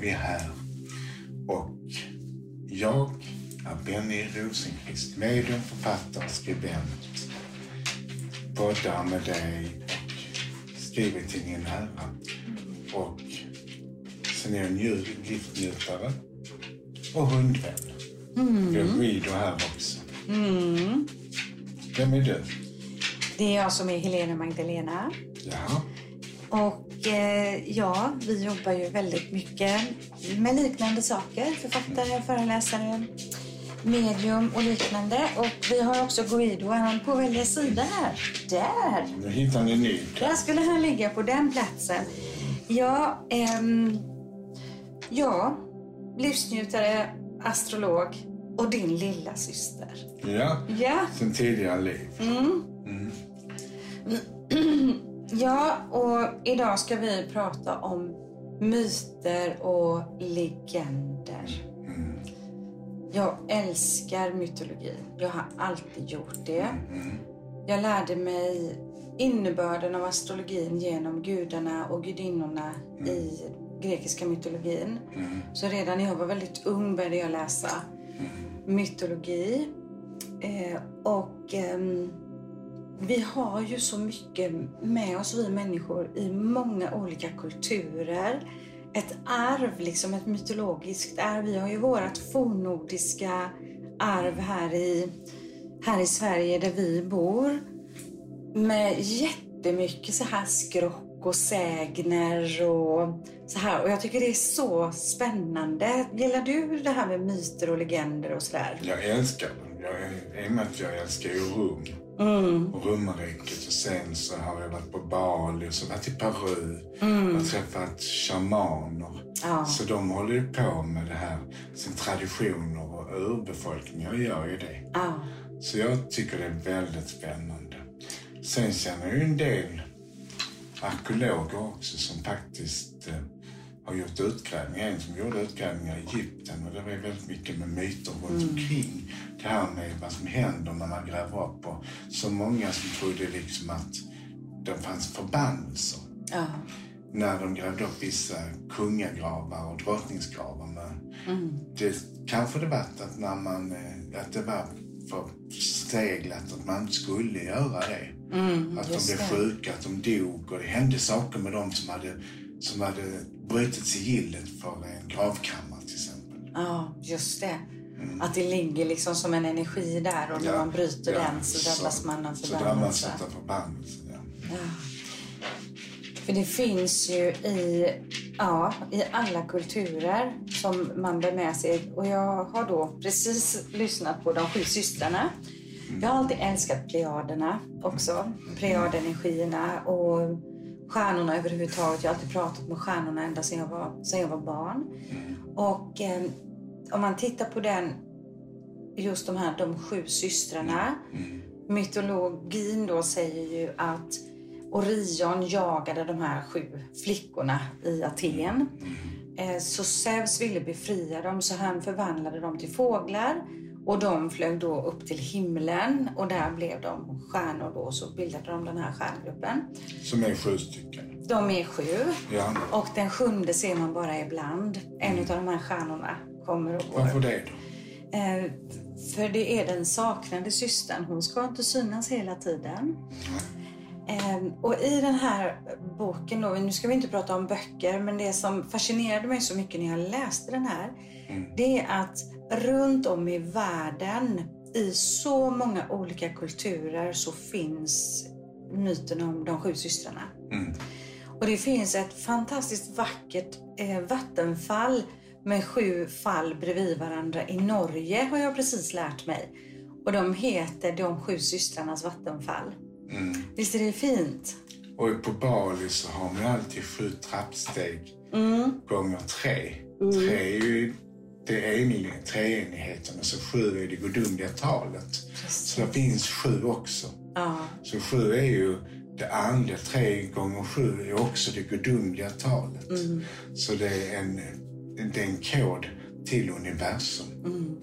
är vi här och jag är Benny Rosenqvist, medium, författare, skribent, poddar med dig och skriver till din nära. Och sen är jag en giftnjutare och hundvän. Mm. Jag är Guido här också. Mm. Vem är du? Det är jag som är Helena Magdalena. Ja. Och eh, ja, vi jobbar ju väldigt mycket med liknande saker. Författare, föreläsare, medium och liknande. Och vi har också Guido, han på välja sida här. Där! Nu hittar ni ny Där skulle han ligga på den platsen. Ja, ehm, ja, livsnjutare, astrolog och din lilla syster. Ja, Ja. sen tidigare liv. Mm. Mm. Ja, och idag ska vi prata om myter och legender. Mm. Jag älskar mytologi. Jag har alltid gjort det. Mm. Jag lärde mig innebörden av astrologin genom gudarna och gudinnorna i grekiska mytologin. Mm. Så redan när jag var väldigt ung började jag läsa mytologi. Eh, och ehm, vi har ju så mycket med oss, vi människor, i många olika kulturer. Ett arv, liksom ett mytologiskt arv. Vi har ju vårt fornnordiska arv här i, här i Sverige där vi bor. Med jättemycket så här skrock och sägner och så här. Och jag tycker det är så spännande. Gillar du det här med myter och legender och sådär? Jag älskar det. Jag, I och med att jag älskar ju Rum Mm. och romarriket. Och sen så har jag varit på Bali och så varit i Peru och träffat shamaner. Ja. Så de håller ju på med det här, sin traditioner och urbefolkningar gör ju det. Ja. Så jag tycker det är väldigt spännande. Sen känner jag ju en del arkeologer också som faktiskt eh, har gjort utgrävningar. En som gjorde utgrävningar i Egypten och det var väldigt mycket med myter runt omkring. Det här med vad som händer när man gräver upp och så många som trodde liksom att det fanns förbannelser Ja. när de grävde upp vissa kungagravar och drottningsgravar. Men det kanske det var att, när man, eh, att det var för steglat att man inte skulle göra det. att de blev det. sjuka, att de dog och det hände saker med dem som hade, som hade brutit sigillet för en gravkammare till exempel. Ja, just det. Att det ligger liksom som en energi där och när Ja, man bryter ja, den så drabbas man av Så drabbas förbannelse. av förbannelse, ja. För det finns ju i, ja, i alla kulturer som man bär med sig. Och jag har då precis lyssnat på De sju systrarna. Jag har alltid älskat plejaderna också. Plejadenergierna och stjärnorna överhuvudtaget. Jag har alltid pratat med stjärnorna ända sedan jag var, sedan jag var barn. Och eh, om man tittar på den, just de här de sju systrarna. Mytologin då säger ju att Orion jagade de här sju flickorna i Aten. Eh, Så Zeus ville befria dem så han förvandlade dem till fåglar och de flög då upp till himlen och där blev de stjärnor då så bildade de den här stjärngruppen. Som är sju stycken. De är sju Ja. och den sjunde ser man bara ibland. En av de här stjärnorna kommer och går. Varför det då? Eh, för det är den saknade systern. Hon ska inte synas hela tiden. Eh, och i den här boken, då, nu ska vi inte prata om böcker, men det som fascinerade mig så mycket när jag läste den här, det är att runt om i världen, i så många olika kulturer, så finns myten om de sju systrarna. Mm. Och det finns ett fantastiskt vackert eh, vattenfall med sju fall bredvid varandra i Norge har jag precis lärt mig. Och de heter De sju systrarnas vattenfall. Mm. Visst är det fint? Och på Bali så har man alltid sju trappsteg Mm. gånger tre. Tre är ju det eniga, treenigheten och så sju är det gudomliga talet. Så det finns sju också. Ja, Så sju är ju det andliga, tre gånger sju är också det gudomliga talet. Så det är en, det är en kod till universum.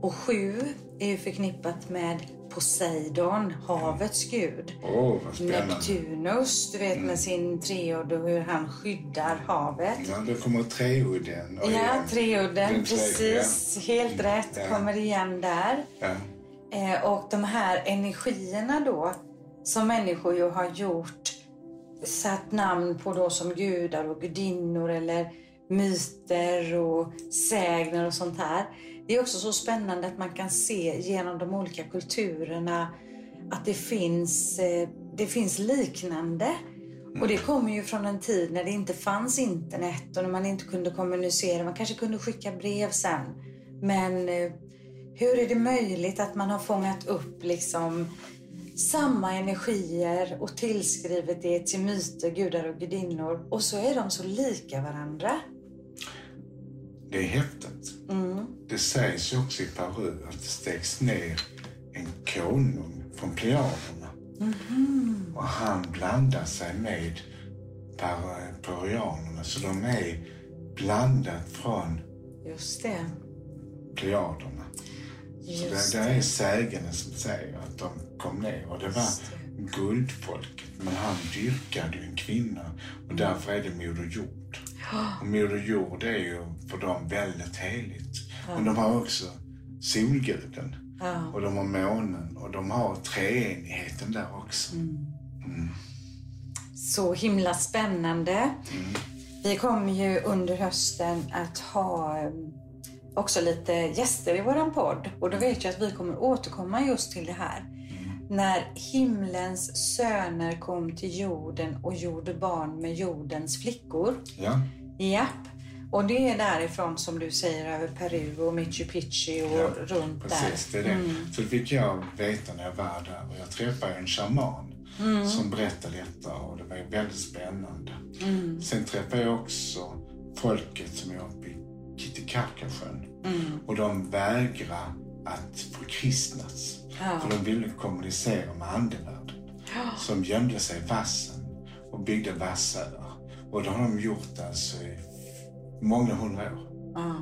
Och sju är ju förknippat med Poseidon, havets gud. Åh, vad spännande. Neptunus, du vet med sin treudd och hur han skyddar havet. Ja, då kommer treudden. Ja, igen. treudden, Den tre- precis. Helt rätt. Ja. Kommer igen där. Ja. Eh, och de här energierna då, som människor ju har gjort, satt namn på då som gudar och gudinnor eller myter och sägner och sånt här. Det är också så spännande att man kan se genom de olika kulturerna att det finns, eh, det finns liknande. Och det kommer ju från en tid när det inte fanns internet och när man inte kunde kommunicera. Man kanske kunde skicka brev sen. Men eh, hur är det möjligt att man har fångat upp liksom samma energier och tillskrivit det till myter, gudar och gudinnor och så är de så lika varandra? Det är häftigt. Mm. Det sägs ju också i Peru att det stegs ner en konung från Plejaderna. Mhm. Och han blandar sig med per- peruanerna. Så de är blandat från Just det. Plejaderna. Så Just det, det är sägnen som säger att de kom ner och det var guldfolket. Men han dyrkade ju en kvinna och därför är det Moder Jord. Och Moder Jord är ju för dem väldigt heligt. Men de har också solguden. Och de har månen och de har treenigheten där också. Så himla spännande. Vi kommer ju under hösten att ha eh, också lite gäster i våran podd. Och då vet jag att vi kommer återkomma just till det här. När himlens söner kom till jorden och gjorde barn med jordens flickor. Ja, Japp. Och det är därifrån som du säger över Peru och Machu Picchu och ja runt precis. Det där. är det. Så det fick jag veta när jag var där. Och jag träffade en shaman som berättade detta och det var väldigt spännande. Sen träffade jag också folket som är uppe i Kitikakasjön. Och de vägrar att förkristnas. Ja. För de ville kommunicera med andevärlden. Så de gömde sig i vassen och byggde vassöar. Och det har de gjort alltså i många hundra år. Ja.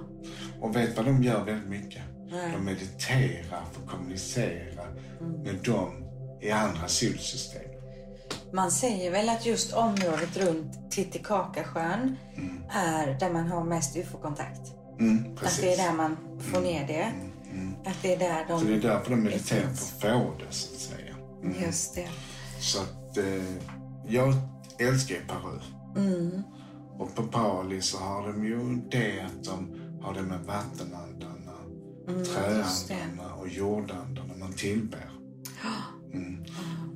Och vet vad de gör väldigt mycket? Nej. De mediterar för att kommunicera med dem i andra solsystem. Man säger väl att just området runt Titicacasjön är där man har mest ufo-kontakt. Mm, Att det är där man får ner det. Att det är där de... Så det är därför de mediterar för att få det, så att säga. Just det. Så att eh, jag älskar ju Peru. Mm. Och på Bali så har de ju det att de har det med vattenandarna, Mm, träandarna och jordandarna man tillber. Mm.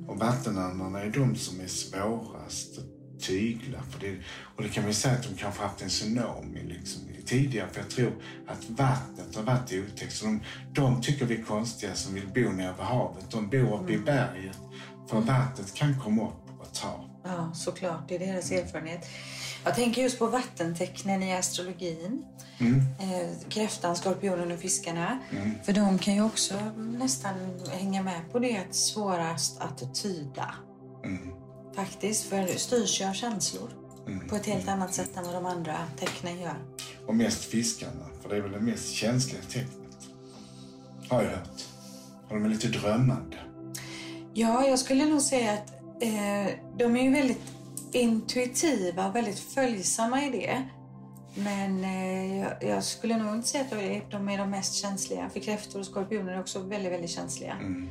Och vattenandarna är de som är svårast att tygla. För det, och det kan vi säga att de kanske haft en tsunami liksom, tidigare. För jag tror att vattnet har varit otäckt. Så de, de tycker vi är konstiga som vill bo nere vid havet. De bor uppe i Mm. berget. För vattnet kan komma upp och ta. Ja, såklart. Det är deras erfarenhet. Jag tänker just på vattentecknen i astrologin. Eh, kräftan, skorpionen och fiskarna. För de kan ju också nästan hänga med på det svårast att tyda. Mm. Faktiskt, för styrs ju av känslor. Mm. På ett helt annat sätt än vad de andra tecknen gör. Och mest fiskarna, för det är väl det mest känsliga tecknet. Har jag hört. Och de är lite drömmande. Ja, jag skulle nog säga att eh, de är ju väldigt intuitiva och väldigt följsamma i det. Men eh, jag, jag skulle nog inte säga att de är, de är de mest känsliga. För kräftor och skorpioner är också väldigt, väldigt känsliga. Mm.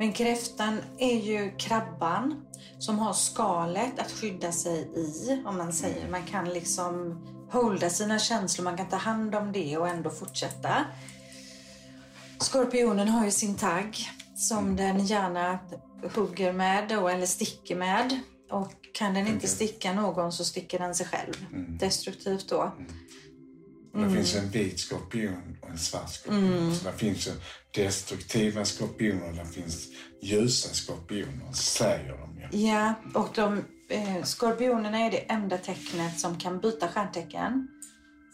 Men kräftan är ju krabban som har skalet att skydda sig i, om man säger. Man kan liksom holda sina känslor, man kan ta hand om det och ändå fortsätta. Skorpionen har ju sin tagg som den gärna hugger med då, eller sticker med. Och kan den inte sticka någon så sticker den sig själv. Destruktivt då. Det finns en vit skorpion och en svart skorpion. Så det finns ju destruktiva skorpioner och det finns ljusa skorpioner, säger de ju. Ja, och de, eh, skorpionerna är det enda tecknet som kan byta stjärntecken.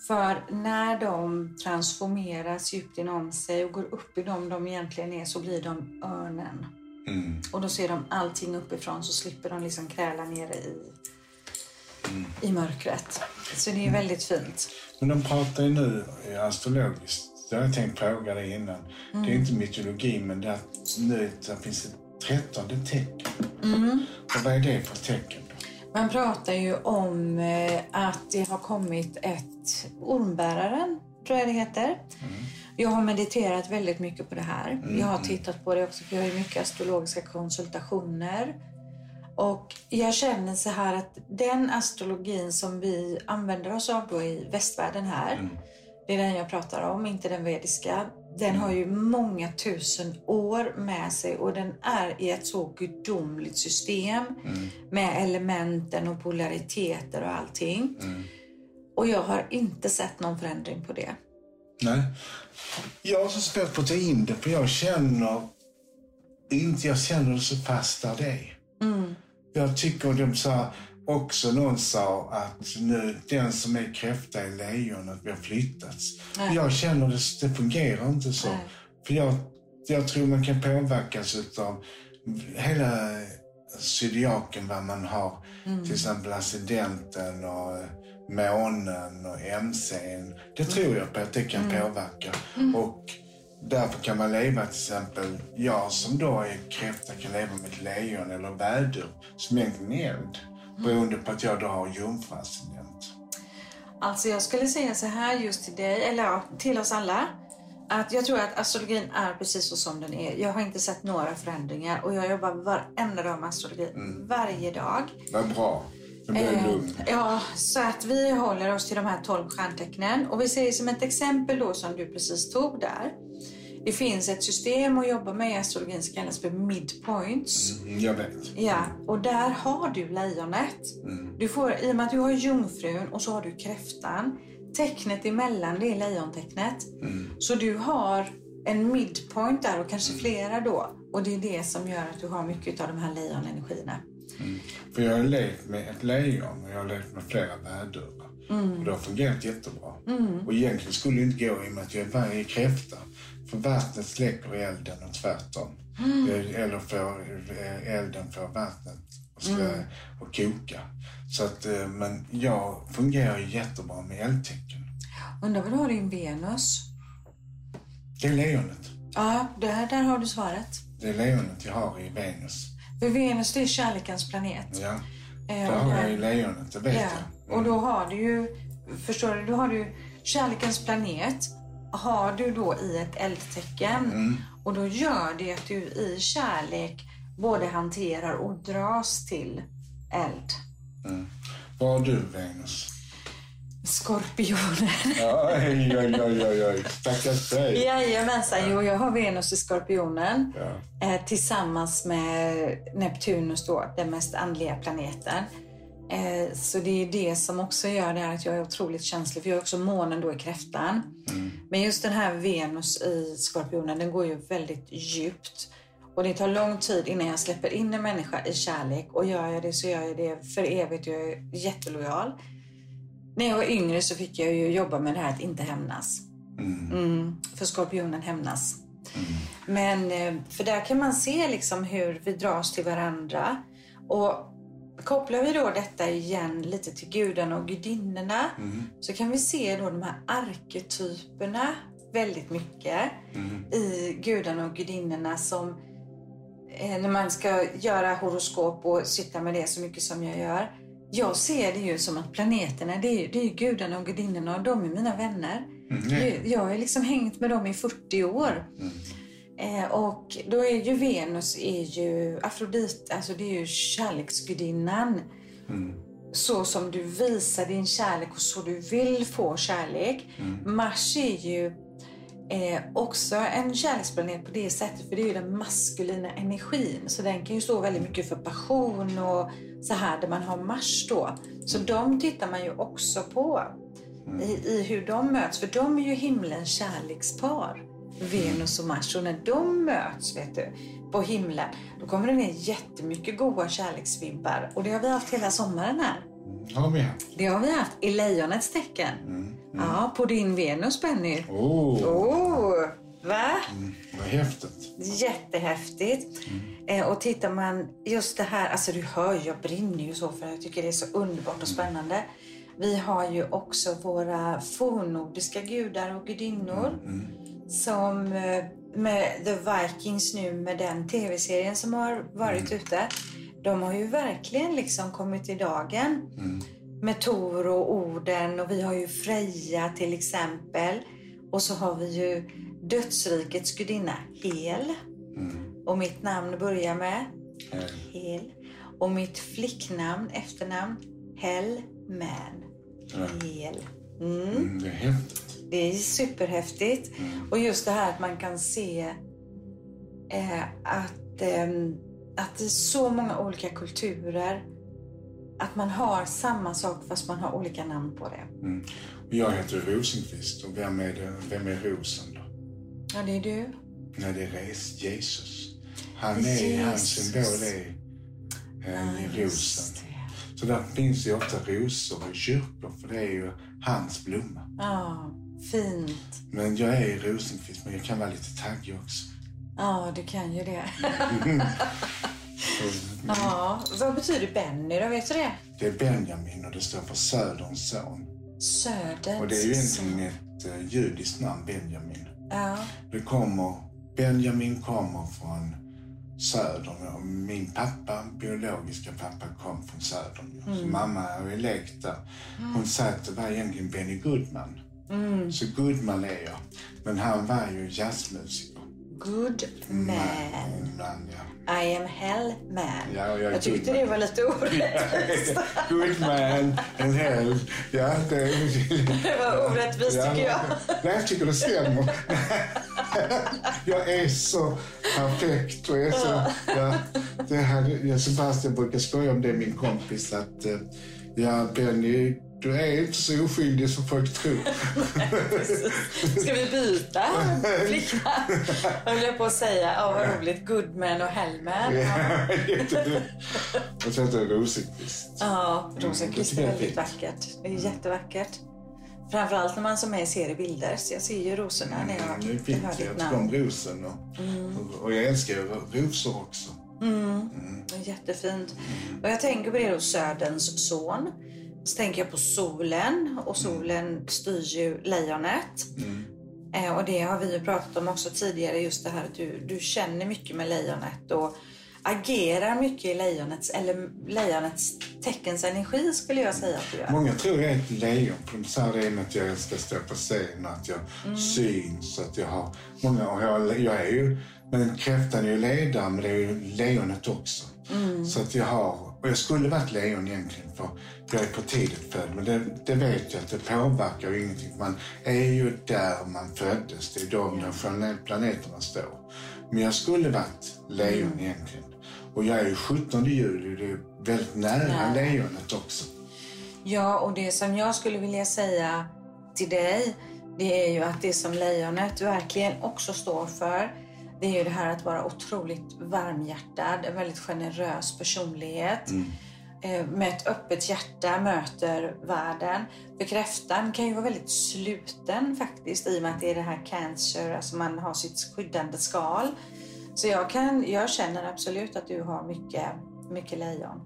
För när de transformeras djupt inom sig och går upp i dem de egentligen är så blir de örnen. Mm. Och då ser de allting uppifrån så slipper de liksom kräla nere i, i mörkret. Så det är väldigt fint. Men de pratar ju nu eh, astrologiskt Det har jag tänkt fråga dig innan. Det är inte mytologi, men det, nu det finns ett trettonde tecken. Och vad är det för tecken? Då? Man pratar ju om eh, att det har kommit ett ormbäraren, tror jag det heter. Jag har mediterat väldigt mycket på det här. Jag har tittat på det också, för jag har ju mycket astrologiska konsultationer. Och jag känner så här att den astrologin som vi använder oss av då i västvärlden här, det är den jag pratar om, inte den vediska. Den har ju många tusen år med sig och den är i ett så gudomligt system med elementen och polariteter och allting. Och jag har inte sett någon förändring på det. Nej. Jag har så svårt att ta in det, för jag känner inte, jag känner det så fast av det. Jag tycker de sa, också någon sa att nu, den som är kräfta är lejonet, vi har flyttats. Nej. Jag känner det, det fungerar inte så. Nej. För jag, jag tror man kan påverkas av hela zodiaken, vad man har. Till exempel ascendenten och eh, månen och MCn. Det tror jag på att det kan påverka. Och därför kan man leva till exempel, jag som då är kräfta kan leva med ett lejon eller vädur som egentligen är eld. Beroende på att jag då har jungfruascendent. Alltså jag skulle säga så här just till dig, eller ja, till oss alla. Att jag tror att astrologin är precis så som den är. Jag har inte sett några förändringar och jag jobbar varenda dag med astrologi. Varje dag. Vad bra. Eh. Ja, så att vi håller oss till de här 12 stjärntecknen. Och vi säger som ett exempel då som du precis tog där. Det finns ett system att jobba med i astrologin som kallas för midpoints. Mm, jag vet. Ja, och där har du lejonet. Du får, I och med att du har jungfrun och så har du kräftan. Tecknet emellan det är lejontecknet. Så du har en midpoint där och kanske flera då. Och det är det som gör att du har mycket av de här lejonenergierna. För jag har levt med ett lejon och jag har levt med flera vädurar. Och det har fungerat jättebra. Och egentligen skulle det inte gå i och med att jag är kräfta. För vattnet släcker elden och tvärtom. Eh, Eller får eh, elden får vattnet att slä och koka. Så att, eh, men jag fungerar jättebra med eldtecken. Undrar vad du har din Venus? Det är lejonet. Ja, där, där har du svaret. Det är lejonet jag har i Venus. För Venus det är kärlekens planet. Ja. Där och har jag ju lejonet, det vet Ja, jag. Och då har du ju, förstår du, då har du kärlekens planet har du då i ett eldtecken. Mm. Och då gör det att du i kärlek både hanterar och dras till eld. Var har du Venus? Skorpionen. Oj, oj, oj, oj, oj. Stackars dig. Jajamensan, jo jag har Venus i Skorpionen. Ja. Eh, tillsammans med Neptunus då, den mest andliga planeten. Eh, så det är det som också gör det här att jag är otroligt känslig, för jag har också månen då i kräftan. Men just den här Venus i Skorpionen, den går ju väldigt djupt. Och det tar lång tid innan jag släpper in en människa i kärlek. Och gör jag det så gör jag det för evigt. Jag är jättelojal. När jag var yngre så fick jag ju jobba med det här att inte hämnas. Mm, för skorpionen hämnas. Men eh, för där kan man se liksom hur vi dras till varandra. Och kopplar vi då detta igen lite till gudarna och gudinnorna så kan vi se då de här arketyperna väldigt mycket i gudarna och gudinnorna som eh, när man ska göra horoskop och sitta med det så mycket som jag gör. Jag ser det ju som att planeterna, det är, det är gudarna och gudinnorna och de är mina vänner. Jag- Jag har liksom hängt med dem i 40 år. Eh, och då är ju Venus är ju Afrodite, alltså det är ju kärleksgudinnan. Så som du visar din kärlek och så du vill få kärlek. Mars är ju eh, också en kärleksplanet på det sättet, för det är ju den maskulina energin. Så den kan ju stå väldigt mycket för passion och så här där man har Mars då. Så de tittar man ju också på i, i hur de möts, för de är ju himlens kärlekspar. Venus och Mars. Och när de möts, vet du, på himlen, då kommer det ner jättemycket goda kärleksvibbar. Och det har vi haft hela sommaren här. Har vi haft. Det har vi haft i lejonets tecken. Ja, på din Venus, Benny. Oh, Oh, va? vad häftigt. Jättehäftigt. Eh, och tittar man just det här, alltså du hör ju, jag brinner ju så för jag tycker det är så underbart och spännande. Vi har ju också våra fornnordiska gudar och gudinnor. Som eh, med The Vikings nu med den tv-serien som har varit ute. De har ju verkligen liksom kommit i dagen. Med Tor och Orden och vi har ju Freja till exempel. Och så har vi ju dödsrikets gudinna Hel. Och mitt namn börjar med Eh, Hel. Och mitt flicknamn, efternamn, Hellman. Hel. Mm. mm, det är häftigt. Det är superhäftigt. Och just det här att man kan se eh, att, ehm, att det är så många olika kulturer. Att man har samma sak fast man har olika namn på det. Mm. Och jag heter Rosenqvist och vem är, det, vem är rosen då? Ja, det är du. Nej, det är res- Jesus. Han är, hans Jesus. symbol är eh, Ja, rosen. Så där finns ju ofta rosor i kyrkor för det är ju hans blomma. Ja, fint. Men jag är Rosenqvist men jag kan vara lite taggig också. Ja, du kan ju det. Så, Ja, vad betyder Benny då? Vet du det? Det är Benjamin och det står för Söderns son. Söderns Och det är ju egentligen ett eh, judiskt namn, Benjamin. Ja, Det kommer, Benjamin kommer från Södern. och Min pappa, biologiska pappa, kom från Södern. Mm. Så mamma ju lekt där. Hon sa att det var egentligen Benny Goodman. Mm. Så Goodman är jag. Men han var ju jazzmusiker. good man. Man, ja. I am hell man. Ja, jag jag tyckte good det man. var lite orättvist. Goodman and hell. Ja, det, Det var orättvist tycker jag. Nej, jag tycker det stämmer. Jag är så perfekt. Och är så, ja, det jag Sebastian brukar skoja om det, min kompis, att eh, ja, Benny, du är inte så oskyldig som folk tror. Ska vi byta flicknamn? Höll jag på att säga. Ja, vad roligt. Goodman och Hellman. Ja, Ja. Och så heter det Rosenqvist. ja Rosenqvist Mm, det är jag är väldigt vackert. Det är jättevackert. Framförallt när man som mig ser i bilder. Så jag ser ju rosorna när Mm, jag, det är jag fint. hör Jag ditt namn. om rosen. Och, och, och jag älskar ju rosor också. Det är Jättefint. Och jag tänker på det då, Söderns son. Så tänker jag på solen och solen styr ju lejonet. Eh, och det har vi ju pratat om också tidigare, just det här att du, du känner mycket med lejonet och agerar mycket i lejonets, eller lejonets teckens energi skulle jag säga att du gör. Många tror jag är ett lejon, för de säger det med att jag ska stå på scen att jag syns. Att jag har många, och jag, jag är ju, men kräftan är ju ledare, men det är ju lejonet också. Så att jag har, och jag skulle varit lejon egentligen, för jag är för tidigt född. Men det, det vet jag att det påverkar ju ingenting. Man är ju där man föddes, det är de där planet- planeterna står. Men jag skulle varit lejon egentligen. Och jag är ju 17 juli, det är väldigt nära Nära. lejonet också. Ja, och det som jag skulle vilja säga till dig, det är ju att det som lejonet verkligen också står för, det är ju det här att vara otroligt varmhjärtad, en väldigt generös personlighet. Eh, Med ett öppet hjärta möter världen. För kräftan kan ju vara väldigt sluten faktiskt i och med att det är det här cancer, alltså man har sitt skyddande skal. Så jag, kan, jag känner absolut att du har mycket, mycket lejon.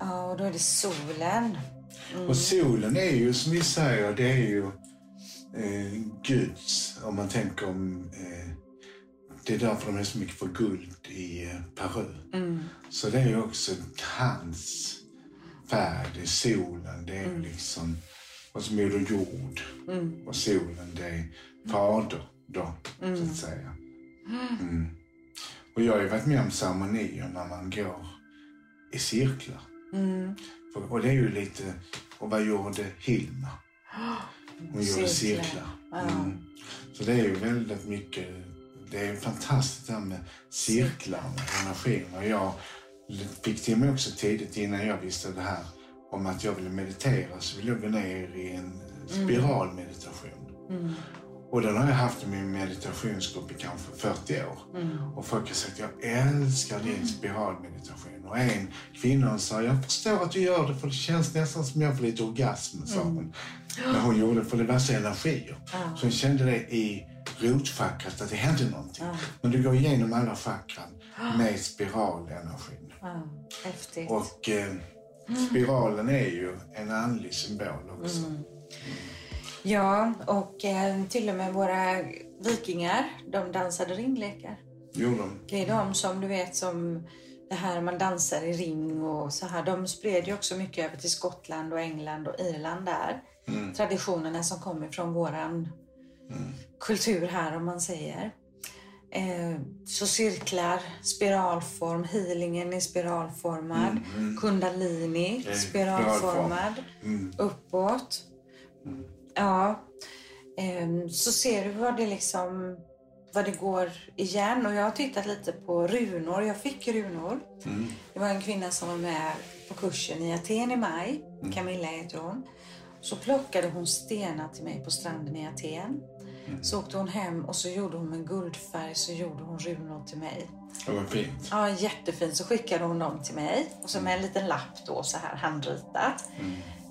Ja, och då är det solen. Och solen är ju som vi säger, det är ju eh, Guds, om man tänker om... Eh, det är därför de är så mycket för guld i eh, Peru. Så det är också hans färg, det är solen, det är ju liksom... Och så Moder Jord. Och solen, det är Fader då, så att säga. Mm. Och jag har ju varit med om ceremonier när man går i cirklar. För, och det är ju lite, och vad gjorde Hilma? Hon gjorde Cirklar. cirklar. Mm. Så det är ju väldigt mycket, det är fantastiskt det här med cirklar, med energin. Och jag fick till mig också tidigt innan jag visste det här om att jag ville meditera så ville jag gå ner i en spiralmeditation. Och den har jag haft i min meditationsgrupp i kanske 40 år. Och folk har sagt jag älskar din spiralmeditation. Och en kvinna sa jag förstår att du gör det för det känns nästan som jag får lite orgasm. Sa hon. När hon gjorde det för så energier. Så hon kände det i rotchakrat att det hände någonting. Men du går igenom alla chakran med spiralenergin. Ja, häftigt. Och eh, Spiralen är ju en andlig symbol också. Ja, och eh, till och med våra vikingar, de dansade ringlekar. Jo, de. Det är de som du vet som det här man dansar i ring och så här. De spred ju också mycket över till Skottland och England och Irland där. Traditionerna som kommer från våran kultur här om man säger. Eh, så cirklar, spiralform, healingen är spiralformad. Kundalini, Det är spiralformad. Mm. Uppåt. Ja. Ehm, så ser du vad det liksom vad det går igen. Och jag har tittat lite på runor. Jag fick runor. Det var en kvinna som var med på kursen i Aten i maj. Camilla heter hon. Så plockade hon stenar till mig på stranden i Aten. Så åkte hon hem och så gjorde hon med guldfärg så gjorde hon runor till mig. Det var fint. Ja, jättefint. Så skickade hon dem till mig. Och så med en liten lapp då så här handritat.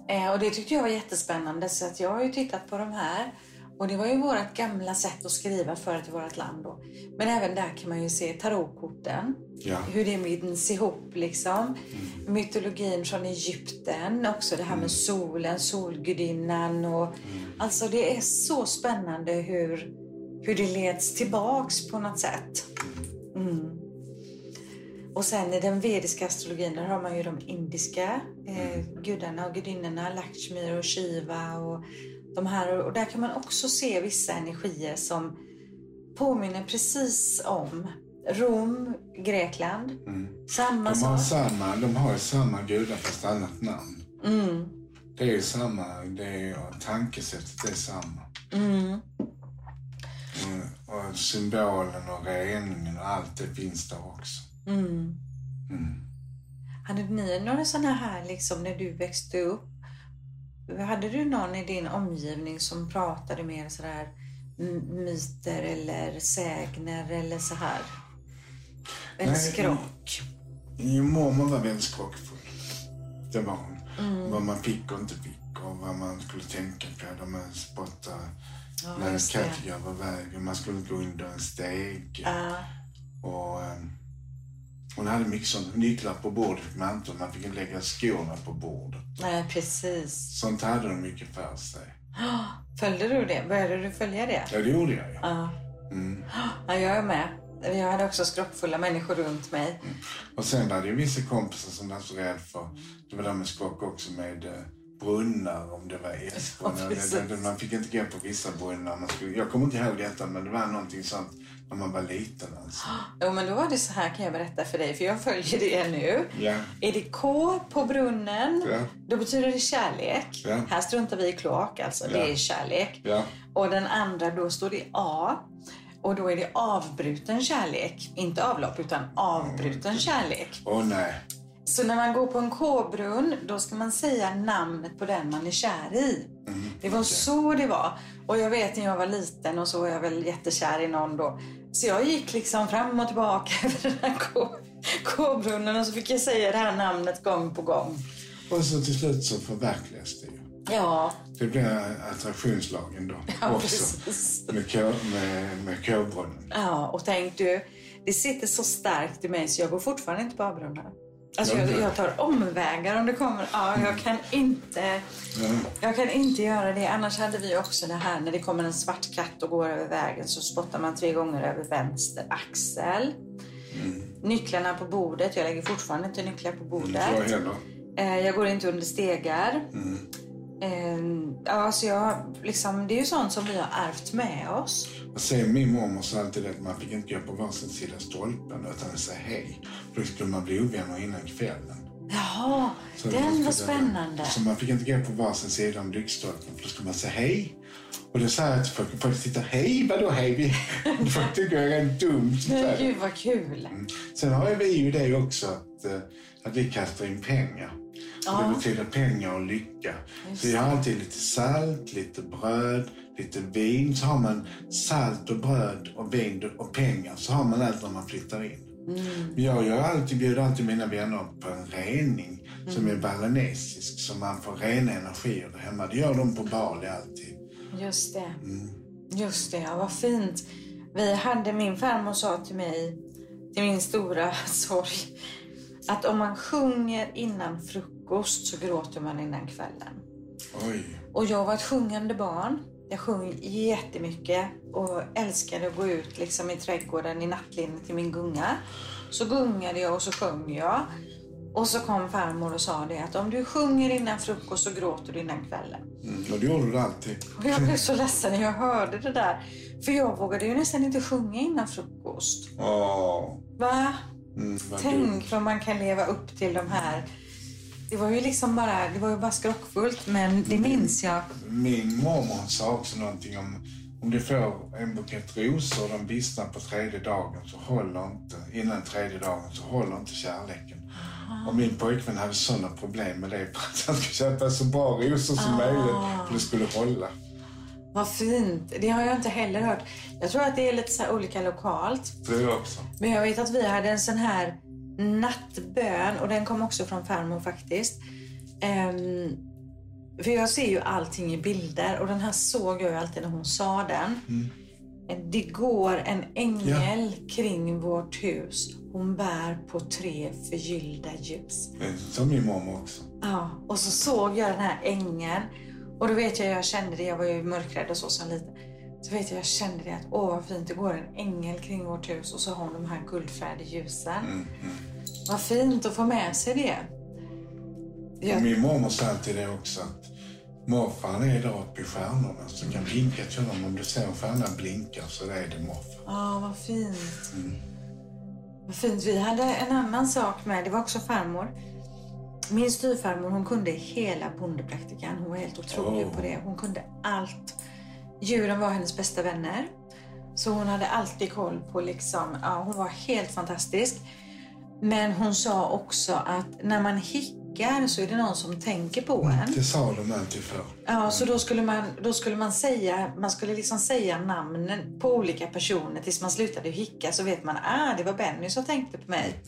Eh, och det tyckte jag var jättespännande så att jag har ju tittat på de här. Och det var ju vårt gamla sätt att skriva förut i vårt land då. Men även där kan man ju se tarotkorten. Ja. Hur det binds ihop liksom. Mytologin från Egypten, också det här med solen, solgudinnan och alltså det är så spännande hur, hur det leds tillbaks på något sätt. Mm. Och sen i den vediska astrologin där har man ju de indiska eh, gudarna och gudinnorna, Lakshmi och Shiva och de här. Och där kan man också se vissa energier som påminner precis om Rom, Grekland. Samma De har, sak. samma, de har samma gudar fast annat namn. Mm. Det är samma, det är, tankesättet är samma. Mm. Och, och symbolen och reningen och allt det finns där också. Mm. Mm. Hade ni några sådana här liksom när du växte upp? Hade du någon i din omgivning som pratade mer sådär myter eller sägner eller så här? Eller Nej, skrock? Min mormor var väldigt skrockfull. Det var hon. Mm. Vad man fick och inte fick och vad man skulle tänka på när man spottade Ja, när en katt över vägen. Man skulle gå under en steg. Ja, Och, ehm, hon hade mycket sånt. Nycklar på bordet fick man inte. Man fick inte lägga skorna på bordet. nej precis. Sånt hade de mycket för sig. Följde du det? Började du följa det? Ja, det gjorde jag. Ja. Mm. ja, jag är med. Jag hade också skrockfulla människor runt mig. Och sen var det ju vissa kompisar som var så rädda för, det var där med skrock också med eh, brunnar, om det var S-brunnar. Ja, Det- det- det- man fick inte gå på vissa brunnar. Man skulle, jag kommer inte ihåg detta, men det var någonting sånt när man var liten alltså. Jo, men då var det så här kan jag berätta för dig, för jag följer det nu. Ja. Är det K på brunnen, Ja. då betyder det kärlek. Ja. Här struntar vi i kloak, alltså. Ja. Det är kärlek. Ja. Och den andra, då står det A. Och då är det avbruten kärlek. Inte avlopp, utan avbruten kärlek. Åh nej. Så när man går på en K-brunn, då ska man säga namnet på den man är kär i. Det var så det var. Och jag vet när jag var liten och så var jag väl jättekär i någon då. Så jag gick liksom fram och tillbaka över den här K-brunnen och så fick jag säga det här namnet gång på gång. Och så till slut så förverkligas det ju. Ja, Det blir attraktionslagen då ja också. precis. Med, K, med, med K-brunnen. Ja, och tänk du, det sitter så starkt i mig så jag går fortfarande inte på avbrunnar. Alltså Ja, jag, jag tar omvägar om det kommer. Ja, jag kan inte. Jag kan inte göra det. Annars hade vi också det här när det kommer en svart katt och går över vägen så spottar man tre gånger över vänster axel. Nycklarna på bordet. Jag lägger fortfarande inte nycklar på Inte bordet. Eh, Jag går inte under stegar. Eh, Ja, så jag, liksom, det är ju sånt som vi har ärvt med oss. Sen min mormor sa alltid att man fick inte gå på varsin sida stolpen utan säga hej. För då skulle man bli ovänner innan kvällen. Jaha, Så den var spännande. Så man fick inte gå på varsin sida om lyktstolpen för då skulle man säga hej. Och då sa jag till folk, folk tittar, hej vadå hej? Folk tycker jag är dum. Men gud vad kul. Sen har vi ju det också att, eh, att vi kastar in pengar. Och det betyder pengar och lycka. Just Så jag har alltid lite salt, lite bröd, lite vin. Så har man salt och bröd och vin och pengar. Så har man allt när man flyttar in. Mm. Jag gör alltid, bjuder alltid mina vänner på en rening som Mm. är balinesisk. Så man får rena energier där hemma. Det gör de på Bali alltid. Just det. Mm. Just det, ja, vad fint. Vi hade, min farmor sa till mig, till min stora sorg, att om man sjunger innan frukost så gråter man innan kvällen. Oj. Och jag var ett sjungande barn. Jag sjöng jättemycket och älskade att gå ut liksom i trädgården i nattlinnet till min gunga. Så gungade jag och så sjöng jag. Och så kom farmor och sa det att om du sjunger innan frukost så gråter du innan kvällen. Mm. Och det gjorde du alltid. Och jag blev så ledsen när jag hörde det där. För jag vågade ju nästan inte sjunga innan frukost. Åh. Va? Mm. Tänk vad man kan leva upp till de här... Det var ju liksom bara, det var ju bara skrockfullt men det minns jag. Min mormor sa också någonting om om du får en bukett rosor och de vissnar på tredje dagen så håller inte, innan tredje dagen så håller inte kärleken. Och min pojkvän hade sådana problem med det för att han skulle köpa så bra rosor som möjligt för det skulle hålla. Vad fint. Det har jag inte heller hört. Jag tror att det är lite så olika lokalt. Det också. Men jag vet att vi hade en sån här nattbön och den kom också från farmor faktiskt. Ehm, för jag ser ju allting i bilder och den här såg jag ju alltid när hon sa den. Det går en ängel kring vårt hus. Hon bär på tre förgyllda ljus. Som min mormor också. Ja, och så såg jag den här ängeln. Och då vet jag, jag kände det, jag var ju mörkrädd och så som liten. Så vet jag, jag kände det att åh vad fint, det går en ängel kring vårt hus och så har hon de här guldfärgade ljusen. Mm, mm. Vad fint att få med sig det. Och Ja, min mormor sa alltid det också att morfar är där uppe i stjärnorna så kan blinka till honom. Om du ser en stjärna blinka så är det morfar. ah, vad fint. Vad fint. Vi hade en annan sak med, det var också farmor. Min styvfarmor hon kunde hela bondepraktikan. Hon var helt otrolig Oh. på det. Hon kunde allt. Djuren var hennes bästa vänner. Så hon hade alltid koll på liksom, ja hon var helt fantastisk. Men hon sa också att när man hickar så är det någon som tänker på en. Det sa de alltid förr. Ja, så då skulle man, då skulle man säga, man skulle liksom säga namnen på olika personer tills man slutade hicka så vet man, ah det var Benny som tänkte på mig.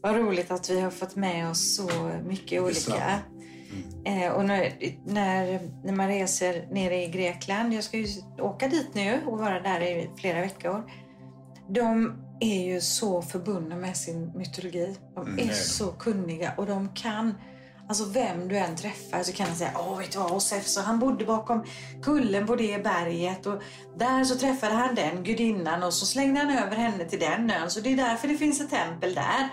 Vad roligt att vi har fått med oss så mycket olika. Detsamma. Eh, och när, när, när man reser nere i Grekland, jag ska ju åka dit nu och vara där i flera veckor. De är ju så förbundna med sin mytologi. De Mm, är de. så kunniga och de kan Alltså vem du än träffar så kan han säga, åh vet du vad, Josef, så han bodde bakom kullen på det berget och där så träffade han den gudinnan och så slängde han över henne till den ön. Så det är därför det finns ett tempel där.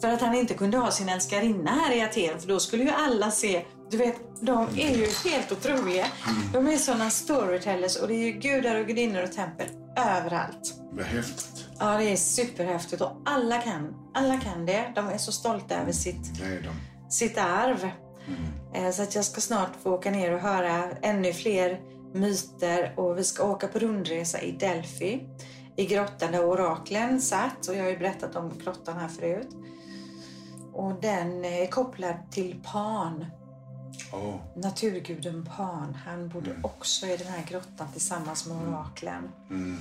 För att han inte kunde ha sin älskarinna här i Aten för då skulle ju alla se, du vet, de är ju helt otroliga. De är sådana storytellers och det är ju gudar och gudinnor och tempel överallt. Är häftigt. Ja, det är superhäftigt och alla kan, alla kan det. De är så stolta över sitt sitt arv. Eh, Så att jag ska snart få åka ner och höra ännu fler myter och vi ska åka på rundresa i Delphi. I grottan där oraklen satt och jag har ju berättat om grottan här förut. Och den är kopplad till Pan, Åh, naturguden Pan. Han bodde också i den här grottan tillsammans med oraklen. mm.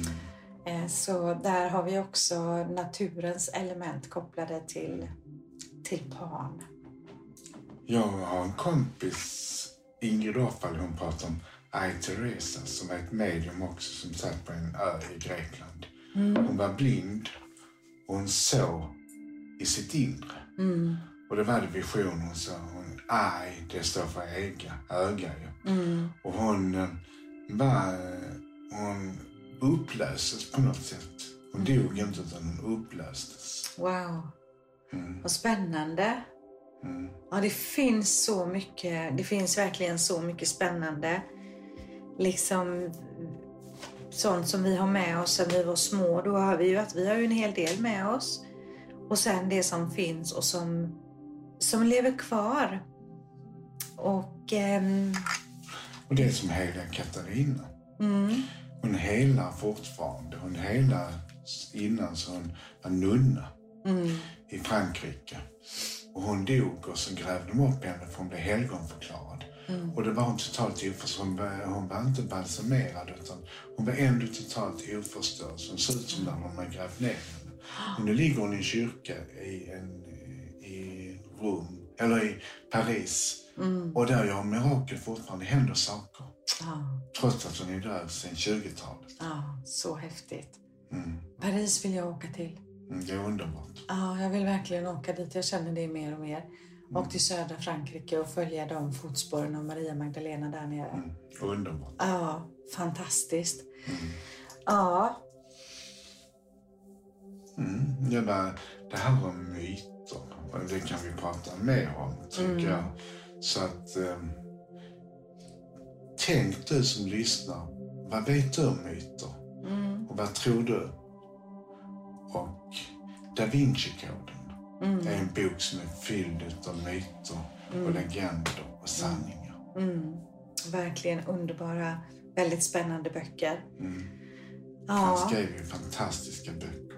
Eh, Så där har vi också naturens element kopplade till, till Pan. Jag har en kompis, Ingrid Åfall, hon pratar om Ai Teresa som är ett medium också som satt på en ö i Grekland. Hon var blind och hon såg i sitt inre. Och det var det vision hon sa. Hon, Ai, det står för öga, öga ju. Och hon eh, var, eh, hon upplöstes på något sätt. Hon dog inte utan hon upplöstes. Wow, Mm. vad spännande. Mm. Ja, det finns så mycket. Det finns verkligen så mycket spännande. Liksom sånt som vi har med oss sen vi var små. Då har vi ju att vi har ju en hel del med oss. Och sen det som finns och som, som lever kvar. Och ehm, Och det är som heliga Katarina. mm, Hon helar fortfarande. Hon helar innan så hon var nunna mm, i Frankrike. Och hon dog och så grävde de upp henne för hon blev helgonförklarad. Och det var hon totalt oförstörd. Hon var, hon var inte balsamerad utan hon var ändå totalt oförstörd. Så hon såg ut som när de hade grävt ner henne. Och nu ligger hon i en kyrka i, en, Rom, eller i Paris. Och där gör mirakel fortfarande. Händer saker. ja, Trots att hon är död sedan 20-talet. ja, så häftigt. Mm. Paris vill jag åka till. Mm, det är underbart. Ja, jag vill verkligen åka dit. Jag känner det mer och mer. Och till södra Frankrike och följa de fotspåren av Maria Magdalena där nere. Mm, underbart. Ja, fantastiskt. Ja, Mm, det, där, det här var myter. Och det kan vi prata mer om, tycker jag. Så att... Eh, tänk du som lyssnar. Vad vet du om myter? Och vad tror du? Och Da Vinci-koden är en bok som är fylld av myter och legender och sanningar. verkligen underbara, väldigt spännande böcker. Han Ja, skrev ju fantastiska böcker.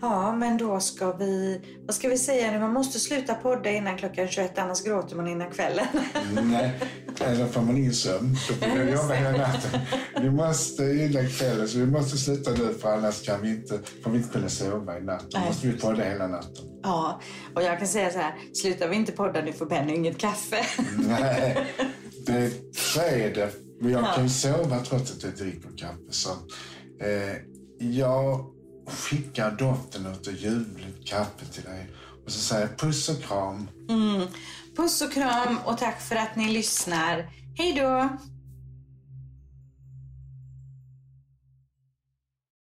Ja, men då ska vi... Vad ska vi säga nu? Man måste sluta podda innan klockan 21, annars gråter man innan kvällen. Nej, eller får man ingen sömn. Då får jag jobba hela natten. Vi måste innan kvällen, så vi måste sluta nu för annars kan vi inte, får vi inte kunna sova i natt. Då måste vi podda hela natten. Ja, och jag kan säga så här, slutar vi inte podda nu får Benny inget kaffe. Nej, det, så är det. Men jag kan ju sova trots att jag dricker kaffe. Så, eh, jag skickar doften av ljuvligt kaffe till dig. Och så säger jag puss och kram. Mm. Puss och kram och tack för att ni lyssnar. Hej då!